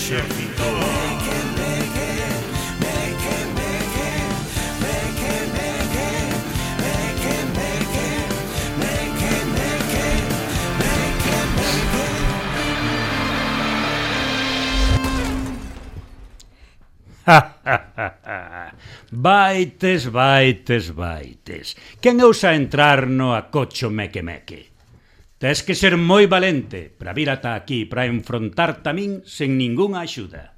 ejército. baites, baites, baites. Quen ousa entrar no acocho meque meque? Tes que ser moi valente para vir ata aquí para enfrontar tamén sen ningunha axuda.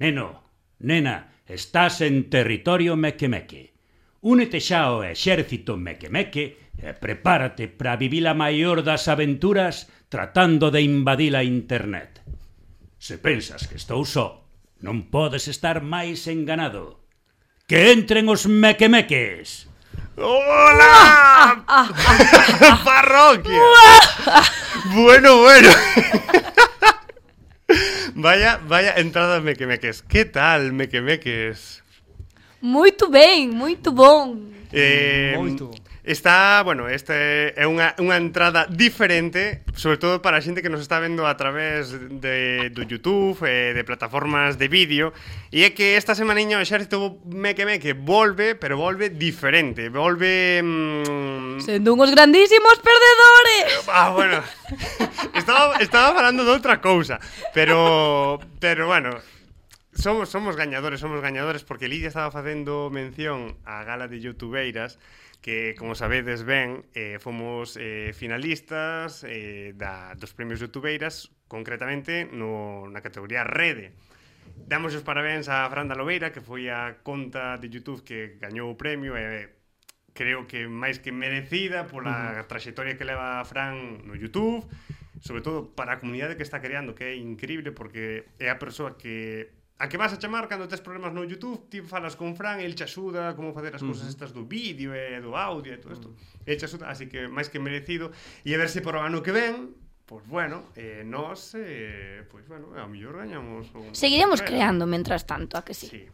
Neno, nena, estás en territorio mequemeque. Únete xa ao exército mequemeque e prepárate para vivir a maior das aventuras tratando de invadir a internet. Se pensas que estou só, non podes estar máis enganado. Que entren os mequemeques! ¡Hola! ¡Parroquia! bueno, bueno. vaya, vaya entrada mequemeques. ¿Qué tal, mequemeques? Muito ben, muito bom. Eh, Moito. Está, bueno, este é unha, unha entrada diferente, sobre todo para a xente que nos está vendo a través de, do YouTube, eh, de plataformas de vídeo, e é que esta semaniña o exército meque meque volve, pero volve diferente, volve... Mmm... Sendo unhos grandísimos perdedores! Ah, bueno, estaba, estaba falando de outra cousa, pero, pero bueno, somos, somos gañadores, somos gañadores, porque Lidia estaba facendo mención á gala de youtubeiras, que, como sabedes ben, eh, fomos eh, finalistas eh, da, dos premios youtubeiras, concretamente no, na categoría Rede. Damos os parabéns a Fran da Lobeira, que foi a conta de YouTube que gañou o premio, e eh, creo que máis que merecida pola uh -huh. traxectoria que leva a Fran no YouTube, sobre todo para a comunidade que está creando, que é increíble, porque é a persoa que a que vas a chamar cando tes problemas no YouTube, ti falas con Fran, el te axuda como facer as uh -huh. cousas estas do vídeo e do audio e todo isto. Uh -huh. El te axuda, así que máis que merecido. E a ver se por o ano que ven, pois pues bueno, eh, nós, eh, pois pues bueno, a mellor gañamos... Un... Seguiremos creando, mentras tanto, a que sí. sí.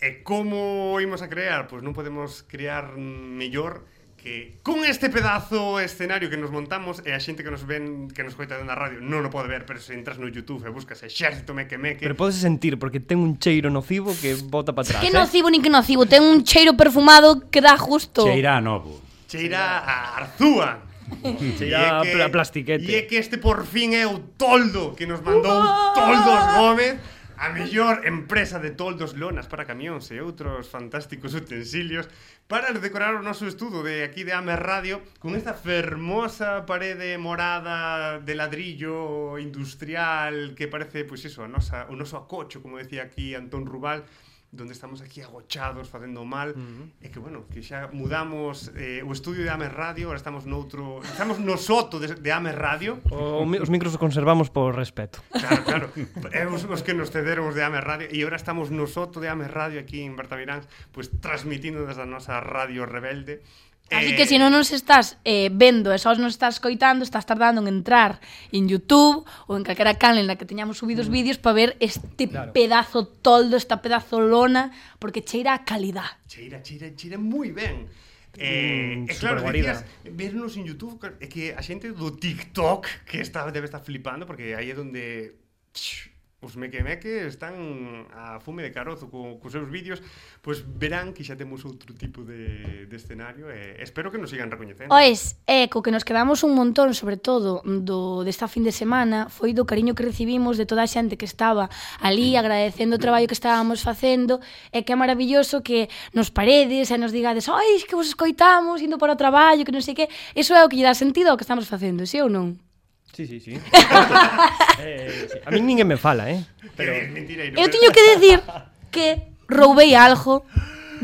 E como imos a crear? Pois pues non podemos crear mellor que con este pedazo escenario que nos montamos e a xente que nos ven que nos coita na radio non o pode ver, pero se entras no YouTube e buscas Exército Meque Meque Pero podes sentir porque ten un cheiro nocivo que bota para atrás. Que eh? nocivo nin que nocivo, ten un cheiro perfumado que dá justo. Cheira a novo. Cheira a Arzúa. Cheira a plastiquete. E é que este por fin é o toldo que nos mandou Toldos Gómez a mellor empresa de toldos lonas para camións e outros fantásticos utensilios para decorar o noso estudo de aquí de Amer Radio con esta fermosa parede morada de ladrillo industrial que parece, pois iso, a nosa, o noso como decía aquí Antón Rubal, donde estamos aquí agochados facendo mal uh -huh. e que bueno, que xa mudamos eh, o estudio de Ames Radio, ahora estamos noutro, estamos no soto de, de Ames Radio. O, os micros os conservamos por respeto. Claro, claro. é os, os que nos cederon os de Ames Radio e ahora estamos no soto de Ames Radio aquí en Bertamiráns, pois pues, transmitindo desde a nosa radio rebelde Así eh, que se non nos estás eh, vendo e só nos estás coitando, estás tardando en entrar en YouTube ou en calquera canal en la que teñamos subidos mm. vídeos para ver este claro. pedazo toldo, esta pedazo lona, porque cheira a calidad. Cheira, cheira, cheira moi ben. Mm, eh, mm, claro, decías, vernos en YouTube, é que a xente do TikTok que está, debe estar flipando, porque aí é donde... Psh, os mequemeque están a fume de carozo co, cos seus vídeos, pois verán que xa temos outro tipo de, de escenario e espero que nos sigan recoñecendo. Ois, é co que nos quedamos un montón, sobre todo do desta fin de semana, foi do cariño que recibimos de toda a xente que estaba ali agradecendo o traballo que estábamos facendo e que é maravilloso que nos paredes e nos digades, "Ois, que vos escoitamos indo para o traballo, que non sei que". Iso é o que lle dá sentido ao que estamos facendo, si ¿sí ou non? Sí, sí, sí. Eh, eh, sí. A min ninguén me fala, eh? Pero... Eu tiño que decir que roubei algo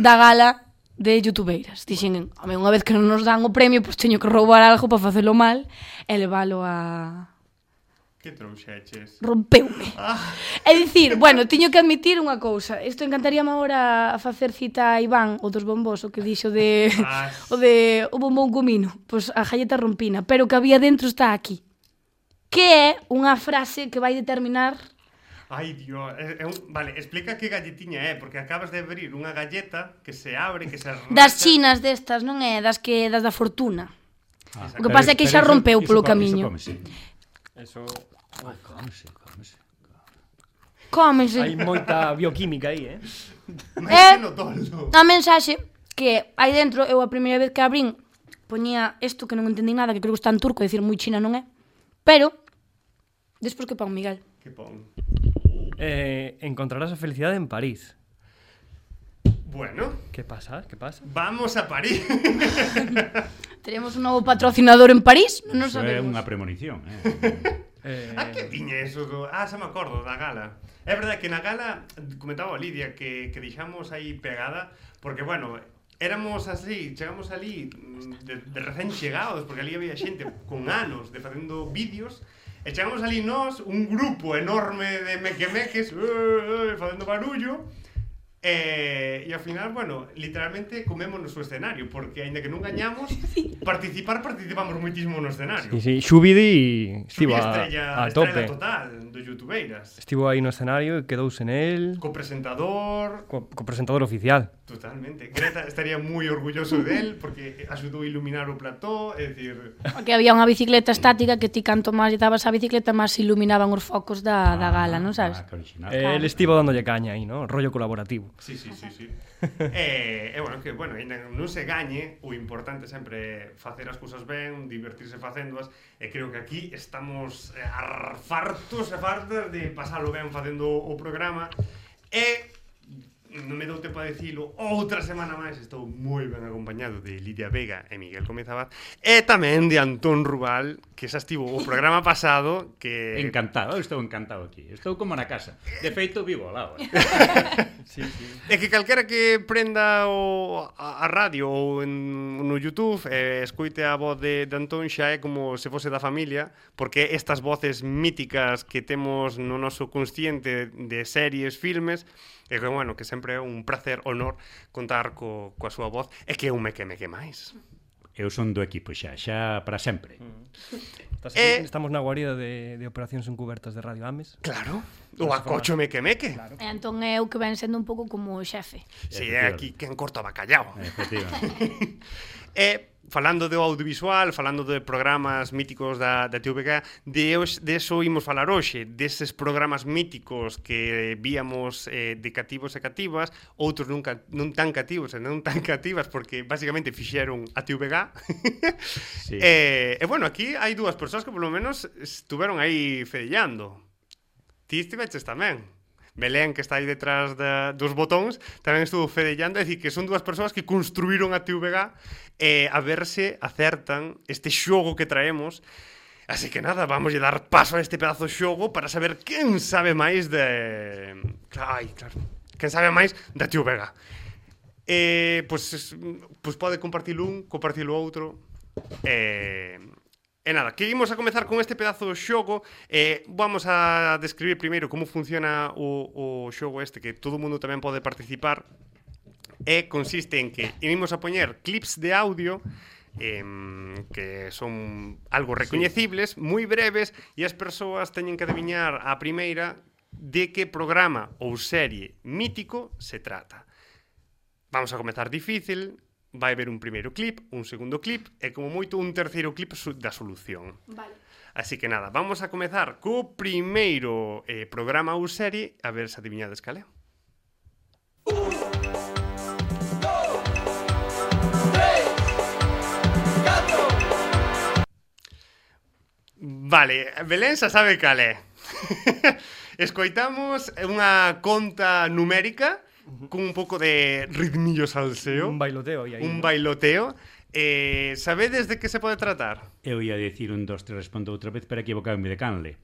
da gala de youtubeiras. Dixen, home, unha vez que non nos dan o premio, pois pues teño que roubar algo para facelo mal e leválo a... Que trouxeches? Rompeume. Ah. É dicir, bueno, tiño que admitir unha cousa. Isto encantaríame agora a facer cita a Iván, o dos bombos, o que dixo de... Ah. o de o bombón comino. Pois pues a galleta rompina. Pero o que había dentro está aquí que é unha frase que vai determinar Ai, Dios, é, é un... vale, explica que galletiña é, porque acabas de abrir unha galleta que se abre, que se arracha... Das chinas destas, non é? Das que das da fortuna. Ah, o que pasa é que xa rompeu polo camiño. Iso Eso... Oh, cómese, cómese. Cómese. Hai moita bioquímica aí, eh? É, eh, a mensaxe que hai dentro, eu a primeira vez que abrín poñía isto que non entendí nada, que creo que está en turco, decir moi china non é, pero Despois que pon, Miguel? Que pon? Eh, encontrarás a felicidade en París. Bueno. Que pasa? Que pasa? Vamos a París. Teremos un novo patrocinador en París? Non o Iso é sabemos. unha premonición. Eh? Eh, Ah, que tiñe eso? do- Ah, xa me acordo da gala. É verdade que na gala comentaba a Lidia que, que deixamos aí pegada porque, bueno, éramos así, chegamos ali mm, de, de recén chegados porque ali había xente con anos de facendo vídeos e chegamos ali nós, un grupo enorme de mequemeques, uh, uh, facendo barullo, E, eh, e ao final, bueno, literalmente comémonos o escenario, porque aínda que non gañamos, participar participamos moitísimo no escenario. Sí, sí, Xubidi estivo a, estrella, a tope. Estrela total do Youtubeiras. Estivo aí no escenario, quedouse nel. Co presentador. Co, co presentador oficial. Totalmente. Greta estaría moi orgulloso del porque axudou a iluminar o plató, é dicir... Porque había unha bicicleta estática que ti canto máis lle dabas a bicicleta máis iluminaban os focos da, ah, da gala, non sabes? Ah, que original. Eh, claro. El estivo dándolle caña aí, non? Rollo colaborativo. Sí, sí, sí, sí. e, e eh, eh, bueno, que, bueno, ainda non se gañe, o importante sempre é facer as cousas ben, divertirse facéndoas, e creo que aquí estamos eh, fartos e fartas de pasalo ben facendo o programa, e Eh, non me dou tempo a dicilo, outra semana máis estou moi ben acompañado de Lidia Vega e Miguel Gómez Abad e tamén de Antón Rubal, que xa estivo o programa pasado que... Encantado, estou encantado aquí, estou como na casa. De feito, vivo ao lado. sí, sí. É que calquera que prenda o, a, a radio ou en, no Youtube e eh, escoite a voz de, de Antón xa é como se fose da familia, porque estas voces míticas que temos no noso consciente de series, filmes, E que, bueno, que sempre é un placer, honor contar co, coa súa voz e que eu me queme que máis. Eu son do equipo xa, xa para sempre. Mm. Estás, eh, estamos na guarida de, de operacións encubertas de Radio Ames. Claro, o acocho me que meque. Claro. E entón é o que ven sendo un pouco como o xefe. Si, sí, é aquí quen corta bacallao. Efectivamente. E falando do audiovisual, falando de programas míticos da, da TVG, de, os, de eso imos falar hoxe, deses programas míticos que víamos eh, de cativos e cativas, outros nunca, non tan cativos e non tan cativas, porque basicamente fixeron a TVG. sí. e, eh, e bueno, aquí hai dúas persoas que polo menos estuveron aí fedellando. Ti estiveches tamén. Belén, que está aí detrás da, dos botóns, tamén estuvo Fede Llanda, é dicir, que son dúas persoas que construíron a TVG e a verse acertan este xogo que traemos Así que nada, vamos a dar paso a este pedazo de xogo para saber quen sabe máis de... Ai, claro, quen sabe máis da TVG. Vega. Eh, pois, pues, pois pues pode compartir un, compartir o outro. Eh, E nada, que imos a comezar con este pedazo de xogo eh, Vamos a describir primeiro como funciona o, o xogo este Que todo mundo tamén pode participar E consiste en que imos a poñer clips de audio eh, que son algo recoñecibles, sí. moi breves e as persoas teñen que adiviñar a primeira de que programa ou serie mítico se trata. Vamos a comezar difícil, vai haber un primeiro clip, un segundo clip e como moito un terceiro clip da solución. Vale. Así que nada, vamos a comezar co primeiro eh, programa ou serie, a ver se adivinhades cal é. Vale, Belén xa sabe cal é. Escoitamos unha conta numérica con un pouco de ritmillo salseo. Un bailoteo. Aí, un ¿no? bailoteo. Eh, sabedes de que se pode tratar? Eu ia dicir un, dos, tres, respondo outra vez, pero equivocáme de canle.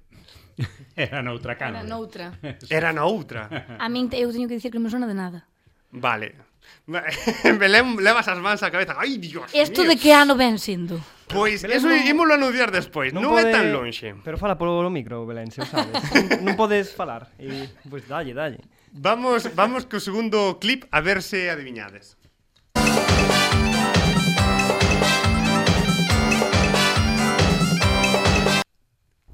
Era noutra canle. Era noutra. Era noutra. A min te, eu teño que dicir que non me sona de nada. Vale. Belén levas as mans á cabeza. Ai, Dios Isto de que ano ven sendo? Pois Belén, eso non... ímolo anunciar despois, non, non pode... é tan lonxe. Pero fala polo micro, Belén, se o sabes. non, non podes falar. E, pois, pues, dalle, dalle. Vamos, vamos co segundo clip a ver se adiviñades.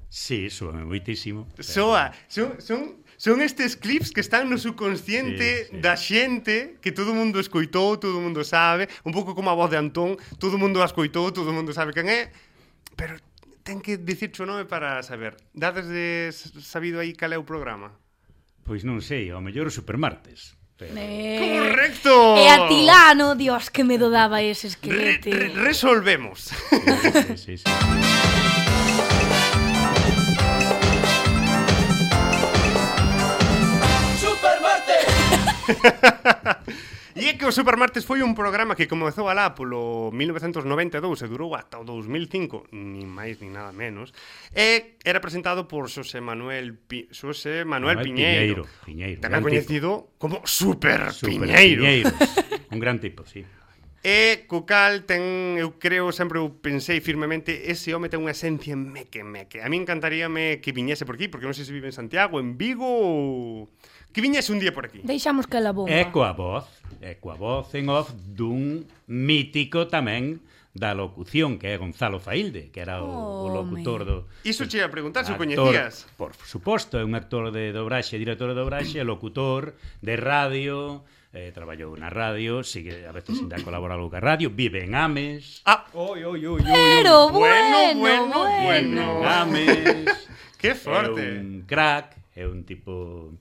Sí, súame moitísimo. Soa, son, son, son estes clips que están no subconsciente sí, sí. da xente que todo mundo escoitou, todo mundo sabe, un pouco como a voz de Antón, todo mundo a escoitou, todo mundo sabe quen é, pero ten que dicir o nome para saber. Dades de sabido aí cal é o programa? Pois non sei, ao mellor o supermartes. Pero... Eh, ¡Correcto! E a Tilano, dios, que medo daba ese esquelete. Re, re, resolvemos. Sí, sí, sí, sí. E é que o Supermartes foi un programa que comezou alá polo 1992 e durou ata o 2005, ni máis ni nada menos. E era presentado por Xosé Manuel Pi... Xosé Manuel, Manuel Piñeiro, Piñeiro, Piñeiro tamén coñecido como Super, Super Piñeiro. Piñeiro. un gran tipo, sí. E co cal ten, eu creo, sempre eu pensei firmemente, ese home ten unha esencia meque meque. A mí encantaríame que viñese por aquí, porque non sei se vive en Santiago, en Vigo ou que viñas un día por aquí. Deixamos que la bomba. É coa voz, é coa voz en off dun mítico tamén da locución que é Gonzalo Failde, que era o, oh, o locutor do Iso che a preguntar se o coñecías. Por suposto, é un actor de dobraxe, director de dobraxe, locutor de radio, eh, traballou na radio, sigue a veces ainda colabora algo ca radio, vive en Ames. Ah, oi, oi, oi, oi. Pero bueno, bueno, bueno. bueno. Vive en Ames. que forte. É un crack, é un tipo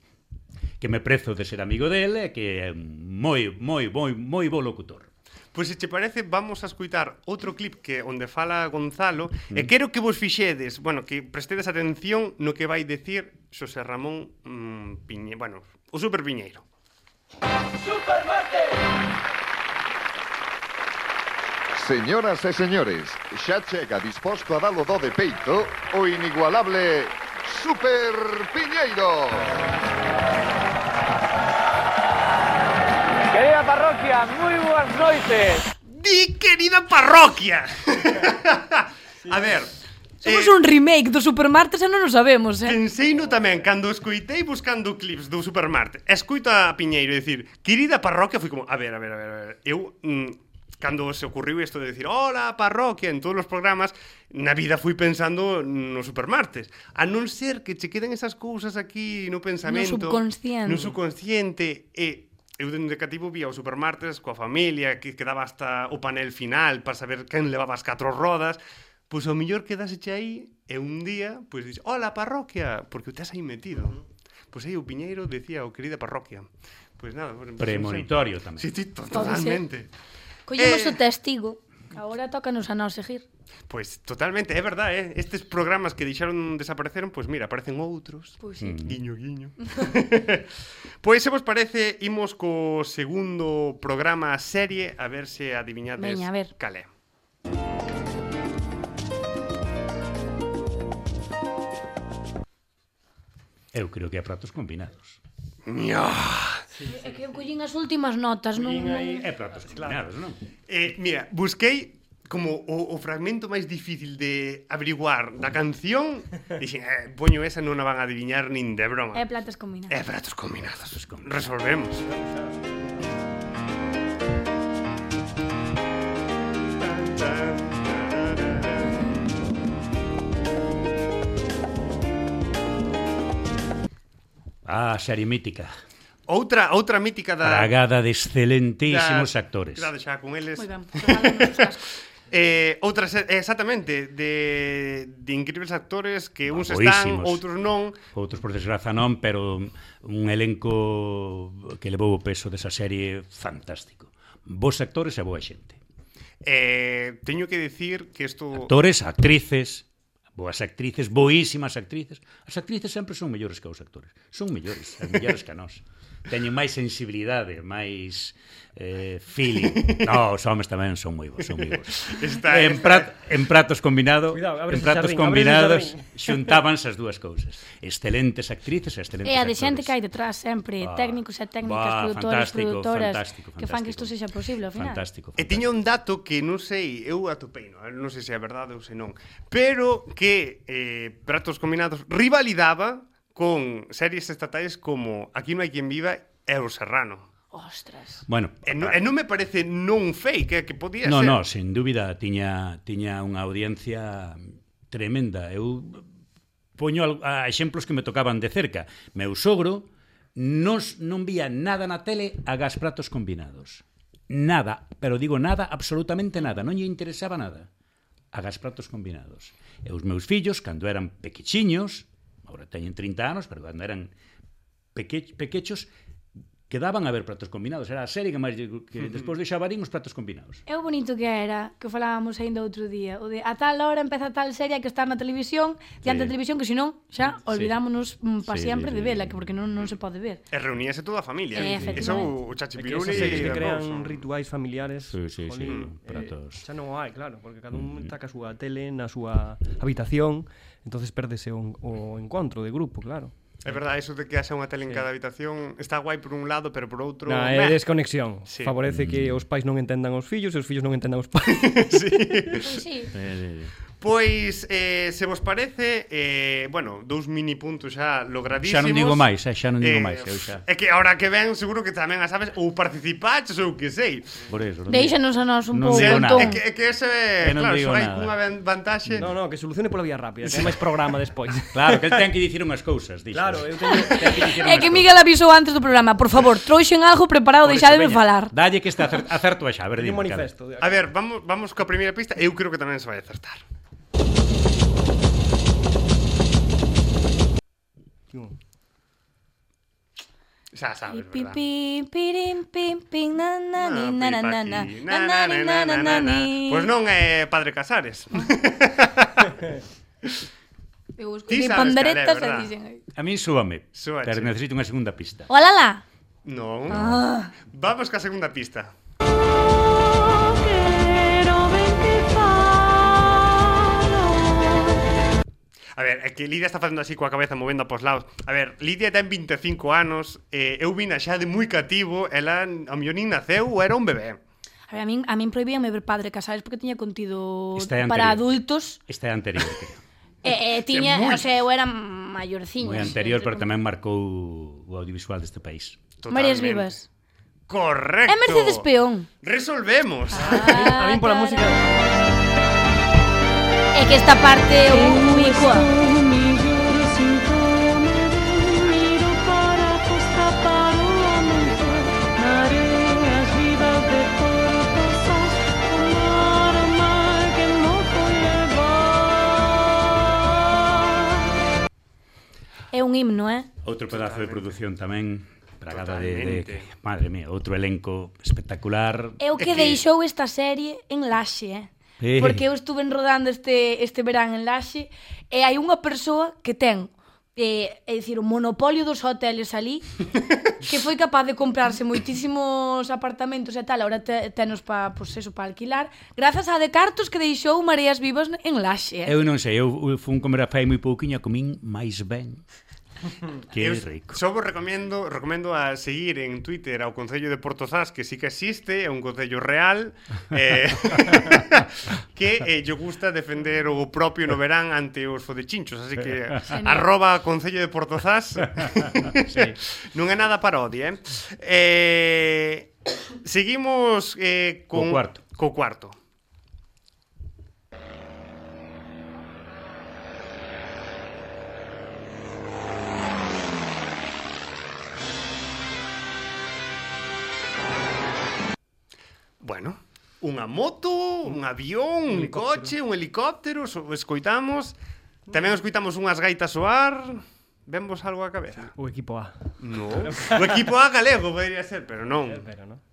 que me prezo de ser amigo dele e eh, que é moi, moi, moi, moi bo locutor. Pois se che parece, vamos a escuitar outro clip que onde fala Gonzalo mm. e quero que vos fixedes, bueno, que prestedes atención no que vai decir Xosé Ramón mm, Piñe, bueno, o Super Piñeiro. Señoras e señores, xa chega disposto a dalo do de peito o inigualable Super Piñeiro. Super Piñeiro. Querida parroquia, moi boas noites. Di querida parroquia. A ver, Somos eh, un remake do Supermartes e non o sabemos, eh? Penseino tamén, cando escoitei buscando clips do Supermartes, escoita a Piñeiro decir, querida parroquia, fui como, a ver, a ver, a ver, a ver. eu... Mm, cando se ocurriu isto de decir hola parroquia en todos os programas na vida fui pensando no supermartes a non ser que che queden esas cousas aquí no pensamento no subconsciente no subconsciente e eu dentro de cativo vía o supermartes coa familia, que quedaba hasta o panel final para saber quen levaba as catro rodas, pois o mellor quedaseche aí e un día, pois dices, hola parroquia, porque o tes aí metido. Pois aí o Piñeiro decía, o querida parroquia. Pois nada, pues, Premonitorio tamén. Sí, sí, totalmente. Collemos eh... o testigo. Agora tócanos a nós seguir. Pois totalmente, é verdade, eh? estes programas que deixaron desapareceron, pois mira, aparecen outros. Pois sí. Mm. Guiño, guiño. pois se vos parece, imos co segundo programa a serie, a ver se adivinades Veña, a ver. calé. Eu creo que é pratos combinados. É que eu collín as últimas notas, non? Aí, é platos combinados, claro. non? Eh, mira, busquei como o, o fragmento máis difícil de averiguar da canción, dixen, eh, poño esa non a van a adiviñar nin de broma. É platos combinados. É platos combinados. Resolvemos. Resolvemos. Ah, serie mítica. Outra outra mítica da Tragada de excelentísimos da... actores. Claro, xa con eles. Moi ben. eh, outra eh, exactamente de, de increíbles actores que ah, uns Boísimos. están, outros non. Outros por desgraza non, pero un elenco que levou o peso desa serie fantástico. Bos actores e boa xente. Eh, teño que dicir que isto Actores, actrices, boas actrices, boísimas actrices. As actrices sempre son mellores que os actores. Son mellores as mellores que a nós teñen máis sensibilidade, máis eh, feeling. No, os homes tamén son moi bons, son moi bons. Está, en, prat, en pratos combinado, Cuidado, en pratos jardín, combinados xuntábanse as dúas cousas. Excelentes actrices e excelentes E a de xente que hai detrás sempre, ah, técnicos e técnicas, bah, produtores, produtoras, fantástico, fantástico, que fan que isto sexa posible ao final. Fantástico, fantástico. E tiña un dato que non sei, eu atopei, non, eh, non sei se é verdade ou se non, pero que eh, pratos combinados rivalidaba con series estatais como Aquí non hai quen viva e O Serrano. Ostras. Bueno, e non, e non me parece non fake, eh, que podía no, ser. No, no, sin dúbida tiña tiña unha audiencia tremenda. Eu poño a, a exemplos que me tocaban de cerca. Meu sogro nos non vía nada na tele a gas pratos combinados. Nada, pero digo nada, absolutamente nada, non lle interesaba nada a gas pratos combinados. E os meus fillos, cando eran pequichiños, Agora teñen 30 anos, pero cando eran peque, pequechos quedaban a ver pratos combinados. Era a serie que máis que despois de Xabarín os pratos combinados. É o bonito que era, que falábamos aínda outro día, o de a tal hora empeza tal serie que estar na televisión, diante sí. da televisión, que senón xa olvidámonos mm, sí. para sí, sempre sí, de vela, que porque non non se pode ver. E reuníase toda a familia. Eh, Eso o chachipiruli e que crean rituais familiares. Sí, sí, jolín, pratos. Eh, xa non hai, claro, porque cada un mm. taca a súa tele na súa habitación entonces perdese un, o encontro de grupo, claro. É verdade, iso de que haxa unha tele en sí. cada habitación está guai por un lado, pero por outro... Na, é desconexión. Sí. Favorece mm. que os pais non entendan os fillos e os fillos non entendan os pais. sí. sí. sí. sí. Eh, Pois, eh, se vos parece, eh, bueno, dous mini puntos xa logradísimos. Xa non digo máis, eh, xa non digo eh, máis. Eu xa. É que ahora que ven, seguro que tamén a sabes, ou participaches, ou que sei. Por eso. Non Deixanos a nós un pouco. É que, é que ese, Que non claro, digo só hai nada. unha vantaxe. No, no, que solucione pola vía rápida, que hai máis programa despois. Claro, que el ten que dicir unhas cousas, dixo. Claro, eu teño, teño que dicir É que Miguel avisou antes do programa, por favor, trouxen algo preparado, Por veña, falar. Dalle que este acerto, acerto a xa, a ver, dime, un manifesto. A ver, vamos, vamos coa primeira pista. Eu creo que tamén se vai acertar. Xa sabes, verdad? pi, pirim, pim, pim, na, na, ni, na, na, na, na, na, na, ni, na, na, na, na. Pois non é Padre Casares. Ah. Eu busco Ti de sabes panderetas cal é, e verdad? dixen aí. A min súbame, Súache. pero necesito unha segunda pista. Olala! Non. Ah. Vamos ca segunda pista. A ver, é que Lidia está facendo así coa cabeza movendo pos lados. A ver, Lidia ten 25 anos, eh, eu vina xa de moi cativo, ela a mellor nin naceu, era un bebé. A, ver, a min, a min prohibíanme ver Padre casares porque tiña contido é para adultos. Esta é anterior, creo. Eh, eh, e, e tiña, moi... o sea, eu era maiorciña. Moi anterior, pero tamén marcou o audiovisual deste país. Totalmente. Marías Vivas. Correcto. É Mercedes Peón. Resolvemos. Ah, a min pola música... É que esta parte é ubicua. É un himno, eh? Outro pedazo de produción tamén Bragada de, de madre mía, outro elenco espectacular. É o que, que... deixou esta serie en Laxe, eh? Eh. Porque eu estuve rodando este, este verán en Laxe e hai unha persoa que ten eh, é dicir, o monopolio dos hoteles ali que foi capaz de comprarse moitísimos apartamentos e tal, ahora te, tenos pa, pois eso, pa alquilar, grazas a decartos que deixou Mareas Vivas en Laxe. Eh? Eu non sei, eu, eu fun comer a fai moi pouquiña, comín máis ben. Que rico. Só vos recomendo, recomendo a seguir en Twitter ao Concello de Portozás, que sí que existe, é un concello real, eh, que eh, lle gusta defender o propio no verán ante os fodechinchos, así que arroba Concello de Portozás. sí. non é nada parodia, eh? eh seguimos eh, con... Co cuarto. Co cuarto. bueno, unha moto, un avión, un, un coche, un helicóptero, so, escoitamos. Tamén escoitamos unhas gaitas soar. Vemos algo a cabeza. O equipo A. No. o equipo A galego podría ser, pero non. Pero non.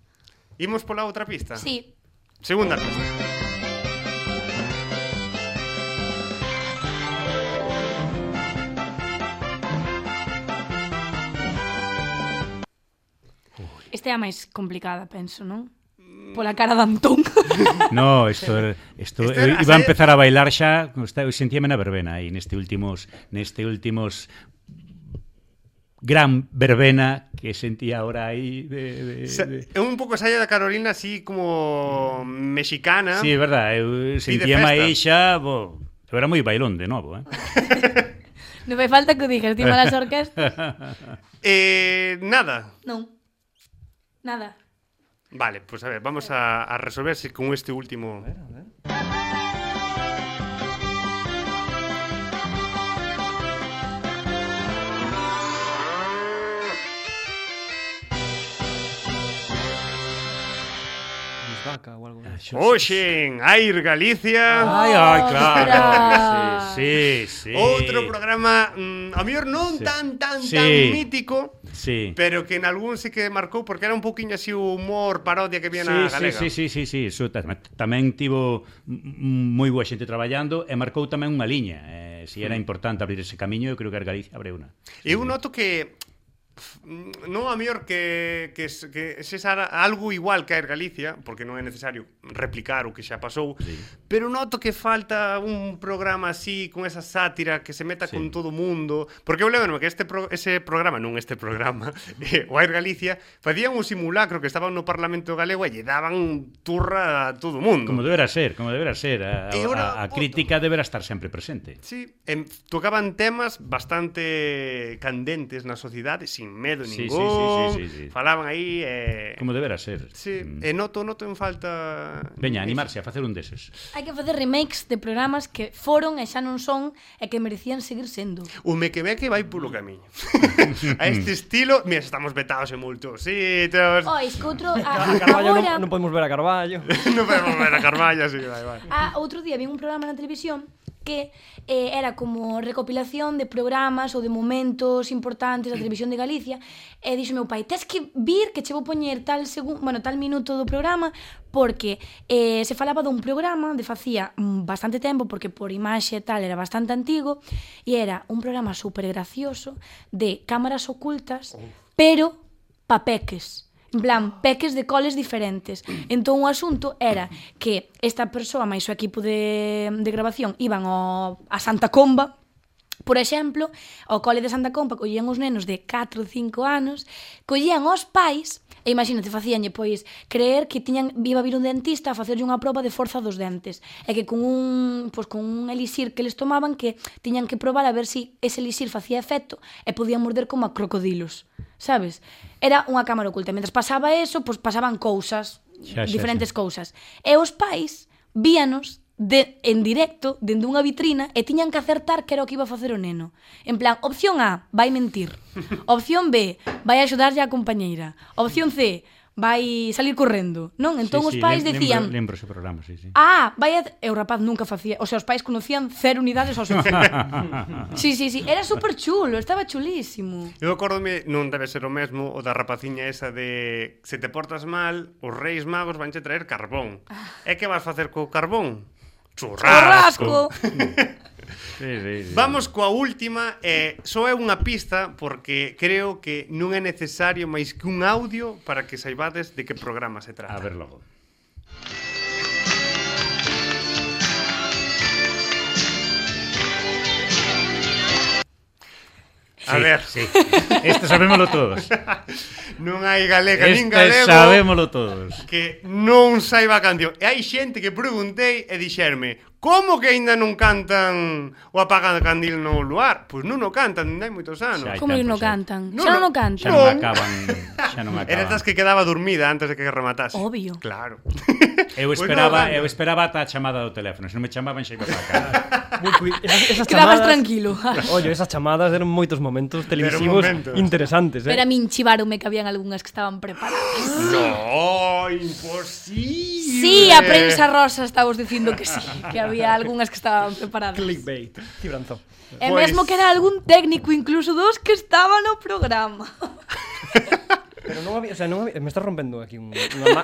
Imos pola outra pista. Sí. Segunda pista. Esta é a máis complicada, penso, non? pola cara de Antón. No, isto, isto, isto eu iba a empezar a bailar xa, eu sentíame na verbena aí neste últimos neste últimos gran verbena que sentía ahora aí De, de, de... É un pouco saia da Carolina así como mexicana. Sí, é verdade. Eu sentía aí xa... Bo, eu era moi bailón de novo, eh? non me falta que digas, ti malas orquestas. eh, nada. Non. Nada. Vale, pues a ver, vamos a, a resolverse con este último. Luis Vaca ou algo así. Oxe, en Air Galicia. Ai, ai, claro. Ostras. Sí, sí, sí. Outro programa, mm, a mellor non Sí. tan tan Sí. tan mítico, sí. pero que en algún sí que marcou porque era un poquinho así o humor parodia que había sí, na galega. Sí, sí, sí, sí, sí. Eso, tamén tivo moi boa xente traballando e marcou tamén unha liña. Eh, si era mm. importante abrir ese camiño, eu creo que Argalicia abre unha. Sí. Eu noto que non a mellor que, que, que cesara algo igual que a Air Galicia, porque non é necesario replicar o que xa pasou, sí. pero noto que falta un programa así, con esa sátira, que se meta sí. con todo o mundo, porque eu lembro que este pro, ese programa, non este programa, eh, o Air Galicia, facían un simulacro que estaban no Parlamento Galego e lle daban turra a todo o mundo. Como debera ser, como debera ser, a, a, ora, a, a crítica debera estar sempre presente. Sí, tocaban temas bastante candentes na sociedade, sin sin medo sí, ningún. Sí, sí, sí, sí, sí. Falaban aí eh... Como debera ser. Sí, mm. e noto, noto en falta... Veña, animarse a facer un deses. Hai que facer remakes de programas que foron e xa non son e que merecían seguir sendo. O Mequemeque vai polo camiño. a este estilo, mira, estamos vetados en multos sitios. Oh, es que outro... A, Carballo, agora... non, non podemos ver a Carballo. non podemos ver a Carballo, sí, vai, vai. A outro día vi un programa na televisión que eh, era como recopilación de programas ou de momentos importantes da televisión de Galicia e dixo meu pai, tes que vir que che vou poñer tal segun, bueno, tal minuto do programa porque eh, se falaba dun programa de facía mm, bastante tempo porque por imaxe tal era bastante antigo e era un programa super gracioso de cámaras ocultas pero papeques. En plan, peques de coles diferentes. Entón o asunto era que esta persoa máis o equipo de, de grabación iban ao, a Santa Comba, Por exemplo, ao cole de Santa Compa collían os nenos de 4 ou 5 anos, collían os pais E imagínate, facíanlle, pois, creer que tiñan viva vir un dentista a facerlle unha proba de forza dos dentes. E que con un, pois, con un elixir que les tomaban que tiñan que probar a ver si ese elixir facía efecto e podían morder como a crocodilos sabes? Era unha cámara oculta. Mentre pasaba eso, pois pasaban cousas, xa, xa, diferentes xa. cousas. E os pais víanos de, en directo, dende unha vitrina, e tiñan que acertar que era o que iba a facer o neno. En plan, opción A, vai mentir. Opción B, vai axudarlle a compañeira. Opción C, vai salir correndo, non? Entón sí, sí, os pais lem, decían... Lembro, lembro ese programa, sí, sí. Ah, vai a... E o rapaz nunca facía... O sea, os pais conocían cero unidades ao seu filho. sí, sí, sí. Era super chulo, estaba chulísimo. Eu acordome, non debe ser o mesmo, o da rapaciña esa de se te portas mal, os reis magos vanche traer carbón. Ah. E que vas facer co carbón? Churrasco. Churrasco. Sí, sí, sí. Vamos coa última eh, Só é unha pista porque creo que non é necesario máis que un audio Para que saibades de que programa se trata A ver logo Sí, a ver. Sí. Este sabémolo todos. non hai galega Este nin galego. sabémolo todos. Que non saiba a canción. E hai xente que preguntei e dixerme, Como que aínda non cantan o apaga candil no luar? Pois non o cantan, non hai moitos anos. Xa hai Como que non cantan? No, xa non o cantan. Xa non acaban. Xa non acaban. Era das que quedaba dormida antes de que rematase. Obvio. Claro. Eu esperaba, eu esperaba ata a chamada do teléfono, se non me chamaban xa iba para cá. esas Quedabas chamadas, tranquilo. Ollo, esas chamadas eran moitos momentos televisivos momentos. interesantes, eh. Pero a min chivaronme que habían algunhas que estaban preparadas. No, imposible. Sí, a prensa rosa estábamos dicindo que sí, que había algunhas que estaban preparadas. Clickbait. Cibranzo. E pois... mesmo que era algún técnico incluso dos que estaba no programa. Pero non había, o sea, non había, me está rompendo aquí un, unha ma...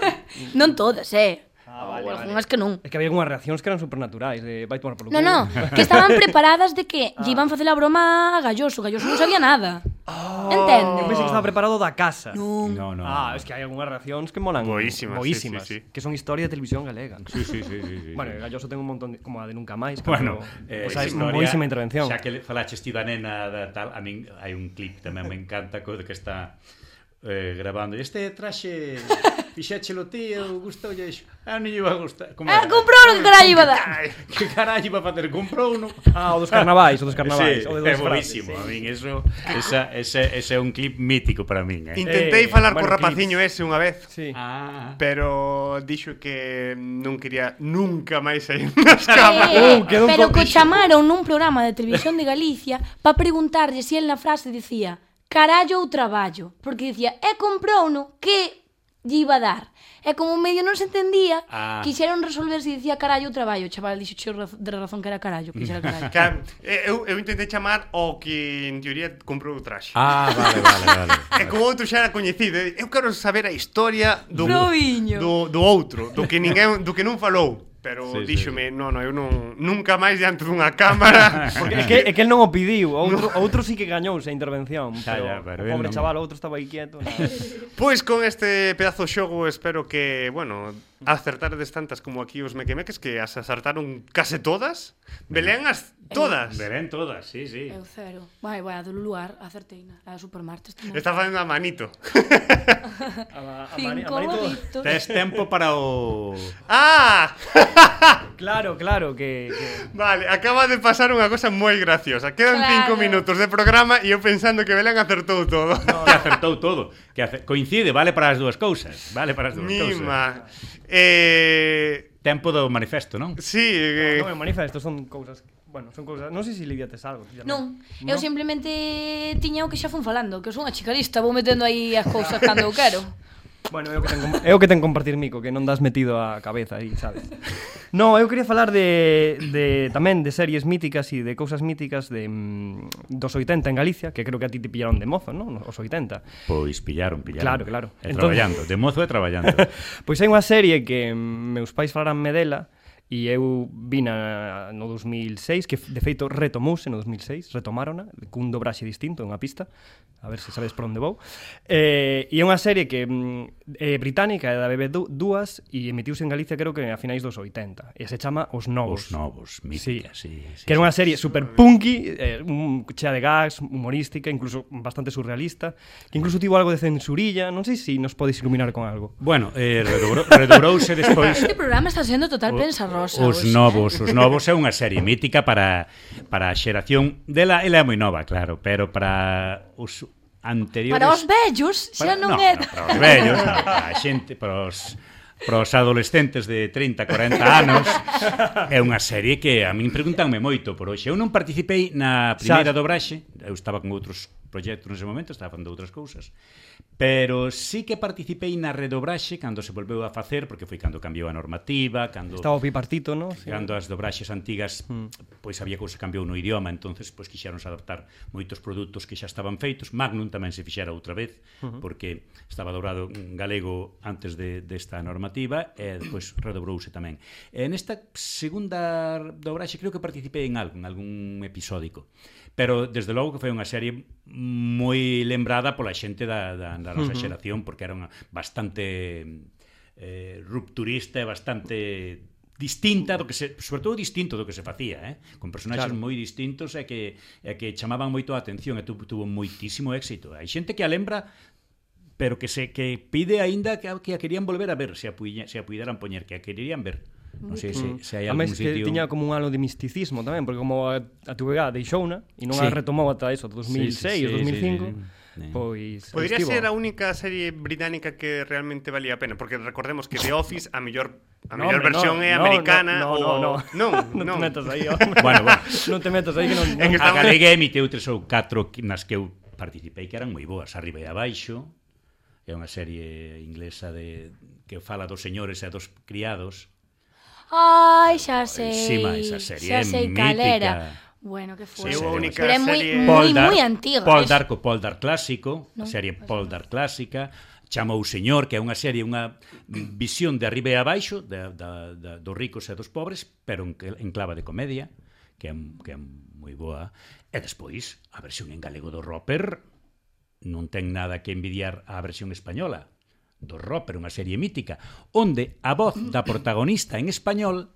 non todas, eh. Ah, ah, vale, algunhas vale. que non. É que había algunhas reaccións que eran supernaturais, de vai tomar polo culo. No, no, que estaban preparadas de que ah. lle iban facer a broma a Galloso, Galloso non sabía nada. Ah. Oh, Entende? Eu pensei que estaba preparado da casa. Non. No, no, ah, es que hai algunhas reaccións que molan. Boísimas. Boísimas, sí, sí, sí. que son historia de televisión galega. Sí, sí, sí. sí, sí bueno, Galloso ten un montón de, como a de nunca máis. Bueno, eh, o sea, historia, boísima intervención. Xa que falaches ti da nena da tal, a min hai un clip tamén me encanta co que está eh, grabando. Este traxe fixéchelo ti, eu gustoulle iso. Ah, non lle iba a gustar. Como ah, comprou que carallo iba a dar. Que carallo iba a facer? Comprou no? Ah, o dos carnavais, o dos carnavais. Sí, o dos é bonísimo. Sí. A min eso, esa, ese, ese é un clip mítico para min. Eh? Intentei eh, falar bueno, co rapaciño ese unha vez. Sí. Ah. Pero dixo que non quería nunca máis sair nas camas. Eh, uh, pero co chamaron nun programa de televisión de Galicia para preguntarlle se si el na frase dicía carallo ou traballo, porque dicía, e comprouno que lle iba a dar. E como medio non se entendía, ah. quixeron resolver se dicía carallo o traballo. O chaval dixo cheo de razón que era carallo, que carallo. Que, eu, eu intentei chamar o que en teoría comprou o traxe. Ah, vale, vale, vale. e como outro xa era coñecido, eu quero saber a historia do, do, do, do outro, do que ninguén, do que non falou. Pero sí, díxome, sí, sí. non, eu non nunca máis diante dunha cámara. Porque é que, é que el non o pediu, outro, outro sí que gañouse a intervención, xa, pero, ya, pero o pobre non... chaval, outro estaba aí quieto. pois pues con este pedazo xogo espero que, bueno, acertardes tantas como aquí os mequemeques que as acertaron case todas. Belén as Todas? Verén todas, sí, sí. Eu cero. Vai, vai, a do luar, acertei na, a supermartes tamén. Está facendo a manito. a, a, mani- a Cinco manito. bolitos. Tes tempo para o... ¡Ah! Claro, claro, que... que... Vale, acaba de pasar unha cosa moi graciosa. Quedan Claro. cinco minutos de programa e eu pensando que Belén acertou todo. Que acertou todo. Que ace... Coincide, vale para as dúas cousas. Vale para as dúas cousas. Nima. Eh, Tempo do manifesto, non? sí, eh, ah, Non é manifesto, son cousas que bueno, son cousas, non sei se lidiates algo ti Non, eu simplemente tiña o que xa fun falando Que eu son a chicarista, vou metendo aí as cousas cando eu quero Bueno, é o que ten, é o que ten compartir mico Que non das metido a cabeza aí, sabes No, eu quería falar de, de tamén de series míticas e de cousas míticas de mm, dos 80 en Galicia, que creo que a ti te pillaron de mozo, non? Os 80. Pois pillaron, pillaron. Claro, claro. E Entonces... traballando, de mozo e traballando. pois hai unha serie que mm, meus pais falaránme dela, E eu vina no 2006, que de feito retomouse no 2006, retomárona, cun dobraxe distinto, unha pista, a ver se sabes por onde vou. Eh, e é unha serie que mm, é británica, é da BB2 e emitiuse en Galicia creo que a finais dos 80, e se chama Os Novos. Os Novos, mítica, sí. sí, sí que era unha serie super punky, eh, un, chea de gags, humorística, incluso bastante surrealista, que incluso tivo algo de censurilla, non sei se nos podes iluminar con algo. Bueno, eh, redobrouse despois... Este programa está sendo total pensarro. Rosa Os hoxe, Novos, eh? Os Novos é unha serie mítica para para a xeración dela, ela é moi nova, claro, pero para os anteriores Para os vellos xa non no, é. No, para os vellos, no, para a xente, para os para os adolescentes de 30, 40 anos é unha serie que a min preguntanme moito por hoxe. Eu non participei na primeira Xa. dobraxe, eu estaba con outros proxecto nese momento, estaba facendo outras cousas. Pero sí que participei na redobraxe cando se volveu a facer, porque foi cando cambiou a normativa, cando Estaba o bipartito, ¿no? Sí. Cando as dobraxes antigas, mm. pois había cousa cambiou no idioma, entonces pois quixeronse adaptar moitos produtos que xa estaban feitos. Magnum tamén se fixera outra vez, uh -huh. porque estaba dobrado en galego antes de desta de normativa e depois redobrouse tamén. E nesta segunda dobraxe creo que participei en algo, en algún episódico pero desde logo que foi unha serie moi lembrada pola xente da, da, da nosa xeración porque era unha bastante eh, rupturista e bastante distinta do que se, sobre todo distinto do que se facía, eh? con personaxes claro. moi distintos e que e que chamaban moito a atención e tu, tuvo moitísimo éxito. Hai xente que a lembra pero que se que pide aínda que, que a querían volver a ver, se a, se a puideran poñer, que a querían ver. Non sei se, se hai algún Además, sitio... que tiña como un halo de misticismo tamén, porque como a, a tuberá deixouna e non sí. a retomou ata eso, 2006, sí, sí, sí, 2005, sí, sí, sí. Pois Podría estivo. ser a única serie británica que realmente valía a pena, porque recordemos que The Office a mellor a no, mellor versión no, é americana no, no, o no, no, no, non te metas aí. bueno, bueno, non te metas aí que non, non... Que estamos... A Galega emiteu tres ou catro nas que eu participei que eran moi boas, arriba e abaixo. É unha serie inglesa de que fala dos señores e dos criados Ai, xa sei. Sí, mais a serie xa sei, mítica. calera. Bueno, que foi. Sí, única Pero é moi moi moi antiga. Poldar, co Poldar clásico, no, a serie Poldar clásica, chama o señor, que é unha serie, unha visión de arriba e abaixo da, da, da, dos ricos e dos pobres, pero en, en clava de comedia, que é, que é moi boa. E despois, a versión en galego do Roper non ten nada que envidiar á versión española do Roper, unha serie mítica, onde a voz mm. da protagonista en español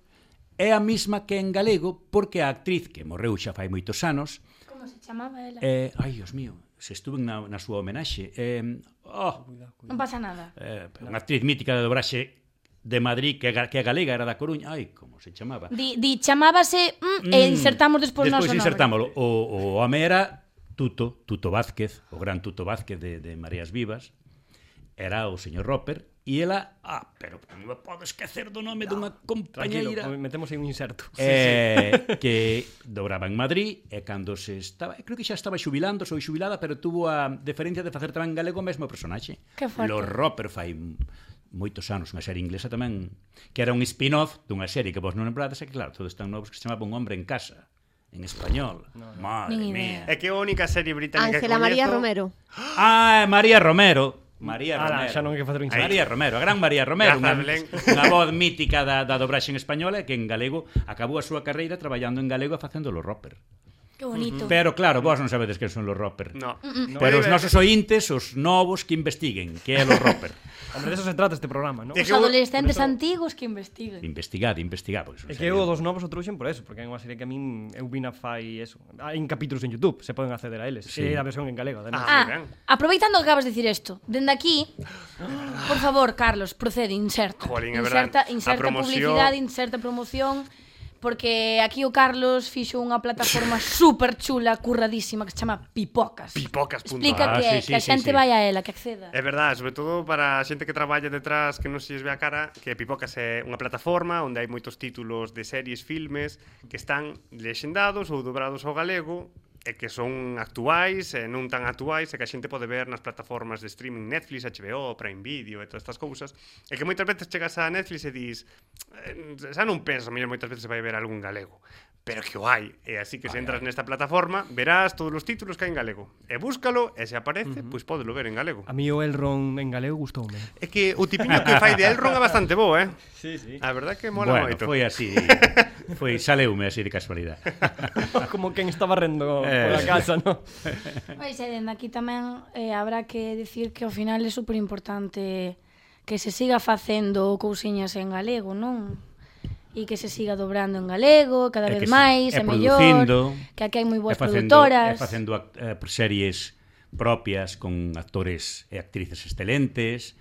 é a mesma que en galego porque a actriz que morreu xa fai moitos anos Como se chamaba ela? Eh, ai, Dios mío, se estuve na, na súa homenaxe eh, oh. Non pasa nada eh, Unha actriz mítica de dobraxe de Madrid que, que a galega era da Coruña, ai, como se chamaba? Di, di chamábase mm, e mm, insertamos despois noso Despois insertámoslo. O, o home era Tuto, Tuto Vázquez, o gran Tuto Vázquez de, de Mareas Vivas, era o señor Roper e ela, ah, pero non me podo esquecer do nome no, dunha compañeira metemos aí un inserto eh, sí, sí. que dobraba en Madrid e cando se estaba, eh, creo que xa estaba xubilando sou xubilada, pero tuvo a deferencia de facer tamén galego o mesmo personaxe Lo Roper fai moitos anos unha serie inglesa tamén que era un spin-off dunha serie que vos non lembrades e que claro, todos están novos que se chamaba Un hombre en casa en español. No, no. Madre mía. É que a única serie británica Ángela María Romero. Ah, María Romero. María Romero. Xa non hai que facer un María Romero, a gran María Romero, unha, unha voz mítica da, da dobraxe en española que en galego acabou a súa carreira traballando en galego e facéndolo roper. Que bonito. Pero claro, vos non sabedes que son los roper. No. Mm, mm. Pero os nosos ointes, os novos que investiguen que é los roper. Hombre, eso se trata este programa, ¿no? Os adolescentes antigos que investiguen. Investigad, investigad. Porque é que eu dos novos o trouxen por eso, porque é unha serie que a min eu vina fai eso. Ah, Hai capítulos en YouTube, se poden acceder a eles. Sí. E a versión en galego. Además. Ah, ah aproveitando que acabas de decir isto, dende aquí, por favor, Carlos, procede, inserta. Jolín, inserta, inserta, inserta promoción... publicidade, inserta promoción porque aquí o Carlos fixo unha plataforma super chula, curradísima, que se chama Pipocas. Pipocas. Explica ah, que, sí, sí, que a xente sí, sí. vai a ela, que acceda. É verdade, sobre todo para a xente que traballa detrás que non se ve a cara, que Pipocas é unha plataforma onde hai moitos títulos de series, filmes que están lexendados ou dobrados ao galego e que son actuais e non tan actuais e que a xente pode ver nas plataformas de streaming Netflix, HBO, Prime Video e todas estas cousas e que moitas veces chegas a Netflix e dis eh, xa non a mellor moitas veces vai ver algún galego pero que o hai e así que se entras nesta plataforma verás todos os títulos que hai en galego e búscalo e se aparece, uh -huh. pois podelo ver en galego a mí o Elron en galego gustoume é que o tipiño que fai de Elron é bastante bo, eh? Sí, sí. a verdad que mola bueno, moito foi así foi saleume así de casualidade. Como quen está barrendo eh. pola casa, non? Pois e dende aquí tamén eh, habrá que decir que ao final é super importante que se siga facendo cousiñas en galego, non? e que se siga dobrando en galego cada vez máis, é, mellor que aquí hai moi boas é facendo, produtoras E facendo act, eh, series propias con actores e actrices excelentes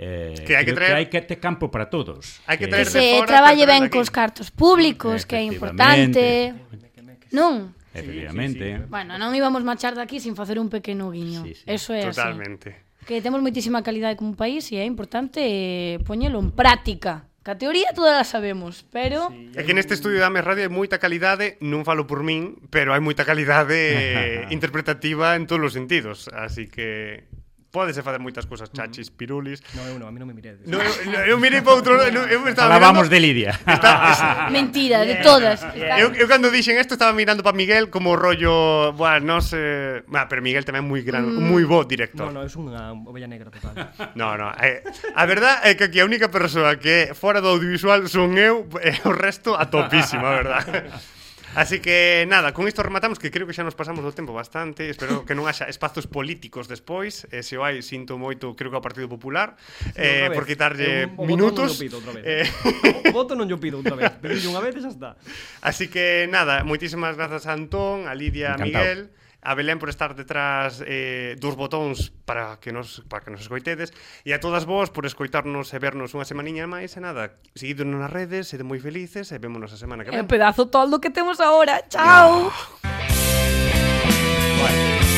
Eh, que hai que, traer... que hai que ter campo para todos. Hai que, que traer que se fora, traballe ben cos cartos públicos, que é importante. Non? Efectivamente. Sí, sí, sí. Bueno, non íbamos marchar daqui sin facer un pequeno guiño. Sí, sí. Eso é Totalmente. así. Que temos moitísima calidade como país e é importante eh, poñelo en práctica. Que a teoría todas la sabemos, pero... Sí, é que neste estudio da Ames Radio hai moita calidade, non falo por min, pero hai moita calidade eh, interpretativa en todos os sentidos, así que Pódese facer moitas cousas, chachis, pirulis. No, eu non, a mí non me miredes. No, eu, no, eu mirei para outro, eu, eu me estaba Hablábamos mirando. de Lidia. Está. Mentira, de todas. Yeah. Eu, eu cando dixen isto estaba mirando para Miguel como rollo, bua, non sé, ah, pero Miguel tamén moi gran, mm. moi bo director. No, no, é unha ovella negra total. no, no, eh, a verdad é que aquí a única persoa que fora do audiovisual son eu, e eh, o resto a topísima, a verdad. Así que nada, con isto rematamos que creo que xa nos pasamos do tempo bastante, espero que non haxa espazos políticos despois, e se o hai sinto moito, creo que ao Partido Popular, sí, eh, por quitarlle eh, un, minutos. Voto non pido outra vez. Eh... O voto non yo pido outra vez, pero unha vez e xa está. Así que nada, moitísimas grazas a Antón, a Lidia, a Miguel a Belén por estar detrás eh, dos botóns para que nos para que nos escoitedes e a todas vos por escoitarnos e vernos unha semaniña máis e nada, seguidnos nas redes, sede moi felices e vémonos a semana que vem. É un pedazo toldo que temos agora. Chao. Ah. Bueno.